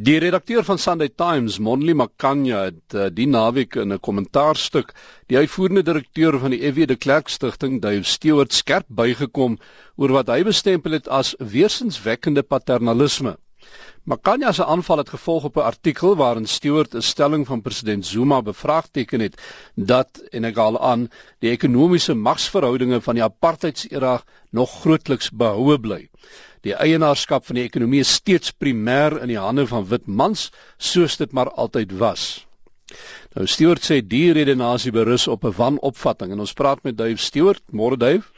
Die redakteur van Sunday Times, Monli Makanya, het uh, die naweek in 'n kommentaarstuk die uitvoerende direkteur van die FW de Klerk Stichting, Dave Stewart, skerp bygekom oor wat hy bestempel het as wesenwekkende paternalisme. Makanya se aanval het gevolg op 'n artikel waarin Stewart 'n stelling van president Zuma bevraagteken het dat en ek haal aan die ekonomiese magsverhoudinge van die apartheidsera nog grootliks behoue bly. Die eienaarskap van die ekonomie is steeds primêr in die hande van wit mans, soos dit maar altyd was. Nou Stewart sê die redenasie berus op 'n wanopvatting en ons praat met Dave Stewart, môre Dave.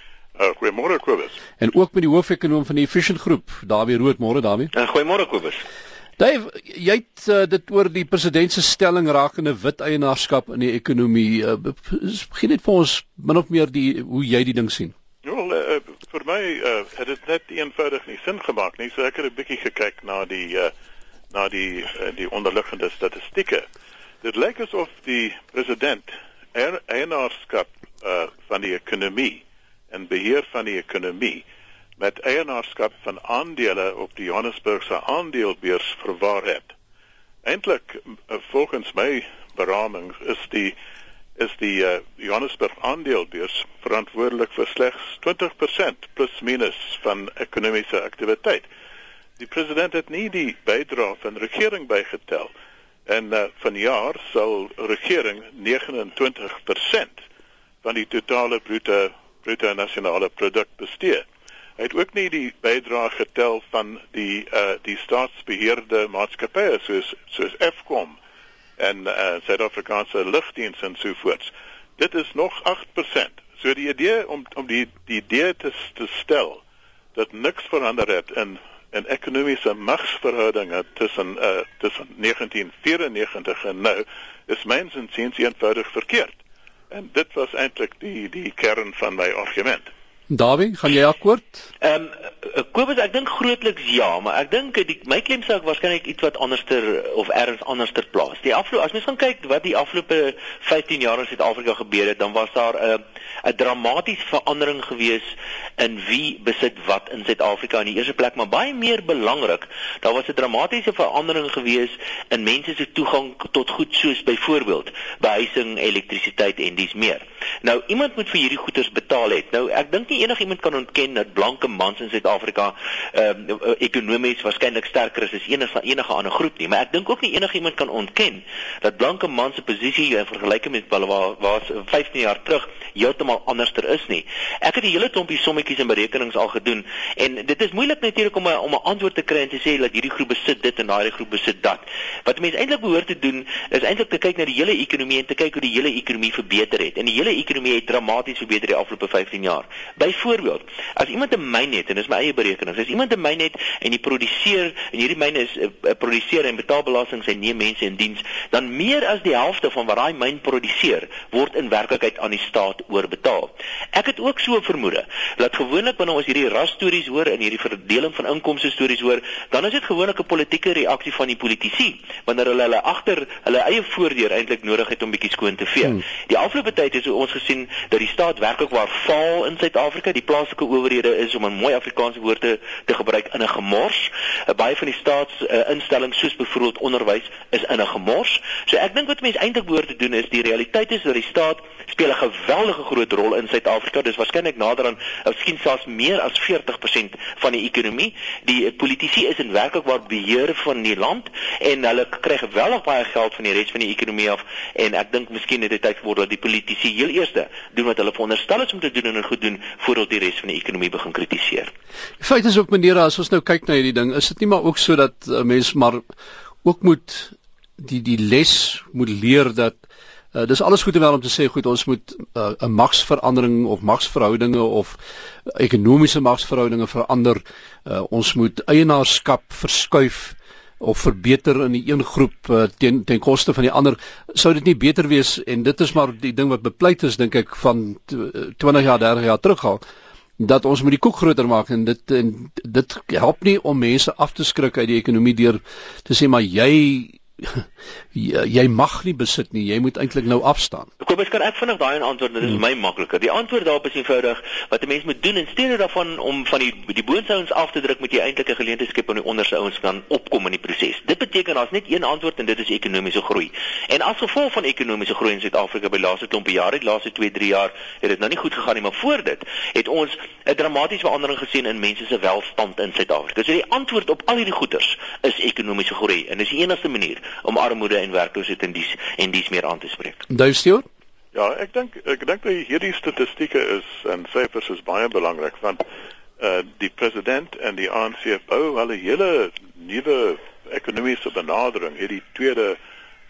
Uh, goeiemôre Kobus. En ook met die hoofekonoom van die Efficient Groep, Dawie Rood, môre Dawie. Uh, goeiemôre Kobus. Dave, jy het uh, dit oor die president se stelling rakende wit eienaarskap in die ekonomie. Uh, begin net vir ons min of meer die hoe jy die ding sien. Ja, well, uh, vir my uh, het dit net eenvoudig nie sin gemaak nie. So ek het 'n bietjie gekyk na die uh, na die uh, die onderliggende statistieke. Dit lyk asof die president er eienaarskap uh, van die ekonomie en beheer van die ekonomie met eienaarskap van aandele op die Johannesburgse aandelebeurs verwaar het. Eintlik volgens my beramings is die is die uh, Johannesburg aandelebeurs verantwoordelik vir slegs 20% plus minus van ekonomiese aktiwiteit. Die president het nie die bydrae van regering bygetel en uh, vanjaar sal regering 29% van die totale bruto bruto nasionale produk bestee. Hy het ook nie die bydrae getel van die uh, die staatsbeheerde maatskappye soos soos Eskom en uh, Suid-Afrikaanse lugdiens en so voort. Dit is nog 8%. So die idee om om die die idee te, te stel dat niks verander het in in ekonomiese magsverhoudinge tussen uh tussen 1994 en nou is myns insiens eenvoudig verkeerd. En dit was eintlik die die kern van my argument. Dawie, gaan jy akkoord? Ehm um, Kobus, ek dink grootliks ja, maar ek dink die my klem sou waarskynlik iets wat anderster of ergens anderster plaas. Die afloop as mens gaan kyk wat die afgelope 15 jaar in Suid-Afrika gebeur het, dan was daar 'n uh, 'n dramatiese verandering gewees in wie besit wat in Suid-Afrika in die eerste plek, maar baie meer belangrik, daar was 'n dramatiese verandering gewees in mense se toegang tot goed soos byvoorbeeld behuising, elektrisiteit en dis meer. Nou iemand moet vir hierdie goederes betaal het. Nou ek dink nie enigiemand kan ontken dat blanke mans in Suid-Afrika ehm uh, ekonomies waarskynlik sterker is as enige enige ander groep nie, maar ek dink ook nie enigiemand kan ontken dat blanke mans se posisie in vergelyking met hulle waar was 15 jaar terug heeltemal anderster is nie. Ek het die hele klompie sommetjies en berekenings al gedoen en dit is moeilik natuurlik om 'n om 'n antwoord te kry en te sê dat hierdie groep besit dit en daai groep besit dat. Wat mense eintlik behoort te doen is eintlik te kyk na die hele ekonomie en te kyk hoe die hele ekonomie verbeter het. En die hele ekonomie het dramaties verbeter die afgelope 15 jaar. Byvoorbeeld, as iemand 'n myn het en dis my eie berekening, as iemand 'n myn het en hy produseer en hierdie myn is uh, produseer en betaal belasting sy neem mense in diens, dan meer as die helfte van wat daai myn produseer word in werklikheid aan die staat oorbetaal. Ek het ook so vermoede dat gewoonlik wanneer ons hierdie ras stories hoor en hierdie verdeling van inkomste stories hoor, dan is dit gewoonlik 'n politieke reaksie van die politici wanneer hulle hulle agter hulle eie voordeur eintlik nodig het om bietjie skoon te vee. Hmm. Die afgelope tyd het ons gesien dat die staat werklik waar faal in Suid-Afrika. Die plaaslike owerhede is om 'n mooi Afrikaanse te, gebruik in 'n gemors. Uh, baie van die staatsinstellings uh, soos byvoorbeeld onderwys is in 'n gemors. So ek dink wat mense eintlik behoort te doen is die realiteit is dat die staat speel 'n geweldige groot rol in Suid-Afrika. Dis waarskynlik nader aan miskien selfs meer as 40% van die ekonomie. Die politici is in werklikwaar beheer van die land en hulle kry geweldig baie geld van die res van die ekonomie af en ek dink miskien het dit tyd geword dat die politici heel eers doen wat hulle veronderstel is om te doen en goed doen voordat die res van die ekonomie begin kritiseer. Die feit is ook meneer as ons nou kyk na hierdie ding, is dit nie maar ook so dat uh, mense maar ook moet die die les moet leer dat Uh, dis alles goed en wel om te sê goed ons moet uh, 'n magsverandering of magsverhoudinge of ekonomiese magsverhoudinge verander. Uh, ons moet eienaarskap verskuif of verbeter in die een groep uh, ten ten koste van die ander. Sou dit nie beter wees en dit is maar die ding wat bepleit is dink ek van 20 jaar, 30 jaar terug al dat ons moet die koek groter maak en dit en dit help nie om mense af te skrik uit die ekonomie deur te sê maar jy jy, jy mag nie besit nie, jy moet eintlik nou afstaan. Ek kan ek vinnig daai antwoord, dit is hmm. my makliker. Die antwoord daarop is eenvoudig wat 'n mens moet doen in steede daarvan om van die die boonste ouens af te druk met jy eintlik 'n geleentheid skep om die onderste ouens kan opkom in die proses. Dit beteken daar's net een antwoord en dit is ekonomiese groei. En as gevolg van ekonomiese groei in Suid-Afrika by laaste klompie jare, die laaste 2, 3 jaar, het dit nou nie goed gegaan nie, maar voor dit het ons 'n dramatiese verandering gesien in mense se welstand in Suid-Afrika. So die antwoord op al hierdie goeters is ekonomiese groei en dis die enigste manier om armoede en werkloosheid en dies en dies meer aan te spreek. Duif Stewart? Ja, ek dink ek dink dat hierdie statistieke is en syfers is baie belangrik want uh die president en die ANC bou hulle hele nuwe ekonomiese benadering hierdie tweede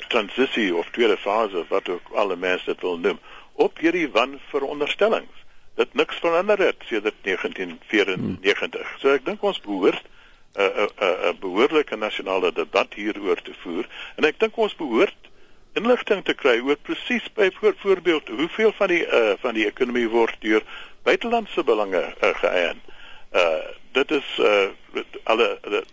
transisie of tweede fase wat ook alle mense dit wil noem op hierdie wan veronderstellings dit niks verander het sedert 1994 hmm. so ek dink ons behoort 'n 'n 'n behoorlike nasionale debat hieroor te voer en ek dink ons behoort inligting te kry oor presies byvoorbeeld hoeveel van die uh, van die ekonomie word deur buitelandse belange uh, geëien. Uh dit is uh alle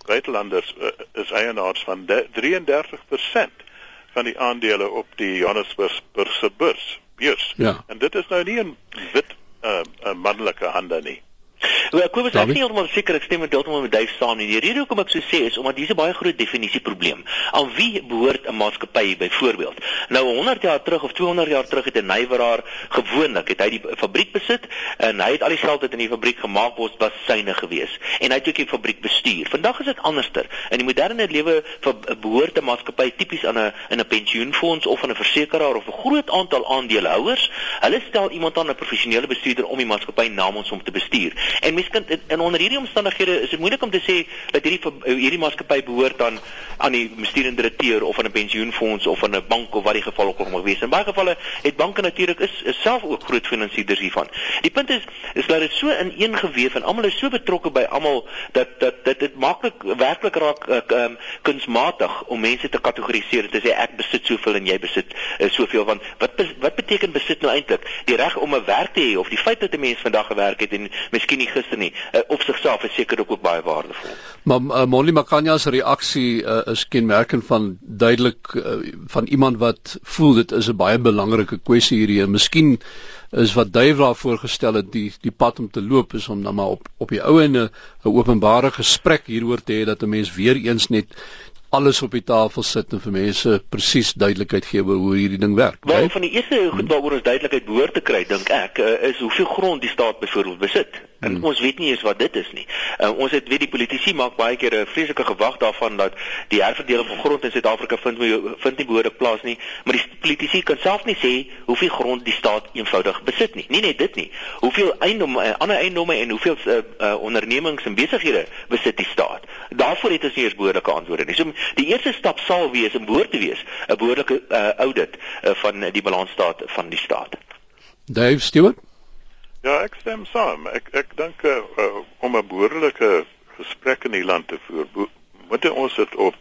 buitelanders uh, is eienaars van 33% van die aandele op die Johannesburgse beurs. Beurs. Ja. En dit is nou nie 'n wit uh, manlike hande nie. Wel, ek was nie heeltemal seker ek stem met heeltemal met Dave saam nie. Die rede hoekom ek so sê is omdat hier 'n baie groot definisie probleem. Aan wie behoort 'n maatskappy byvoorbeeld? Nou 100 jaar terug of 200 jaar terug het 'n nywerhaar gewoonlik het hy die fabriek besit en hy het al die geld wat in die fabriek gemaak word was syne gewees en hy het ook die fabriek bestuur. Vandag is dit anderster. In die moderne lewe behoort 'n maatskappy tipies aan 'n in 'n pensioenfonds of aan 'n versekeraar of 'n groot aantal aandeelhouers. Hulle stel iemand aan 'n professionele bestuurder om die maatskappy namens hom te bestuur. En mens kan in onder hierdie omstandighede is dit moeilik om te sê dat hierdie hierdie maatskappy behoort aan aan die bestuurende direkteur of aan 'n pensioenfonds of aan 'n bank of wat die geval ook al mag wees. In baie gevalle het banke natuurlik is, is self ook groot finansierders hiervan. Die punt is is dat dit so ineengeweef en almal is so betrokke by almal dat dat dit dit maklik werklik raak um, kunsmatig om mense te kategoriseer te sê ek besit soveel en jy besit uh, soveel want wat wat beteken besit nou eintlik? Die reg om 'n werk te hê of die feit dat 'n mens vandag gewerk het en miskien nie gister nie. Uh, op sigself is seker ook, ook baie waardevol. Maar uh, Molly Makanya se reaksie uh, is kenmerkend van duidelik uh, van iemand wat voel dit is 'n baie belangrike kwessie hierdie. Miskien is wat daar voorgestel het die die pad om te loop is om dan maar op op die ou ende 'n openbare gesprek hieroor te hê dat 'n mens weer eens net alles op die tafel sit en vir mense presies duidelikheid gee oor hoe hierdie ding werk. Wel van die eerste goed waaroor ons duidelikheid behoort te kry, dink ek, is hoeveel grond die staat byvoorbeeld besit. En hmm. ons weet nie eens wat dit is nie. Uh, ons het weet die politici maak baie keer 'n vreeslike gewag daarvan dat die herverdeling van grond in Suid-Afrika vind vind nie behoorlik plaas nie, maar die politici kan self nie sê hoeveel grond die staat eenvoudig besit nie. Nie net dit nie. Hoeveel eiendomme, uh, ander eiendomme en hoeveel uh, uh, ondernemings en besighede besit die staat? Daarvoor het ons nie eens behoorlike antwoorde nie. So die eerste stap sal wees om behoort te wees 'n behoorlike uh, audit uh, van die balansstaat van die staat. Dave Stewart Ja, ek stem saam. Ek ek dink uh, uh, om 'n behoorlike gesprek in die land te voer, moet ons dit op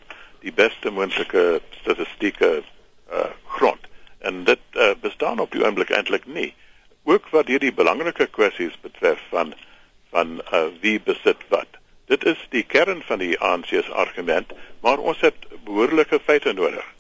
die beste moontlike statistieke uh, grond. En dit uh, bestaan op die oomblik eintlik nie. Ook wat hierdie belangrike kwessies betref van van uh, wie besit wat. Dit is die kern van die ANC se argument, maar ons het behoorlike feite nodig.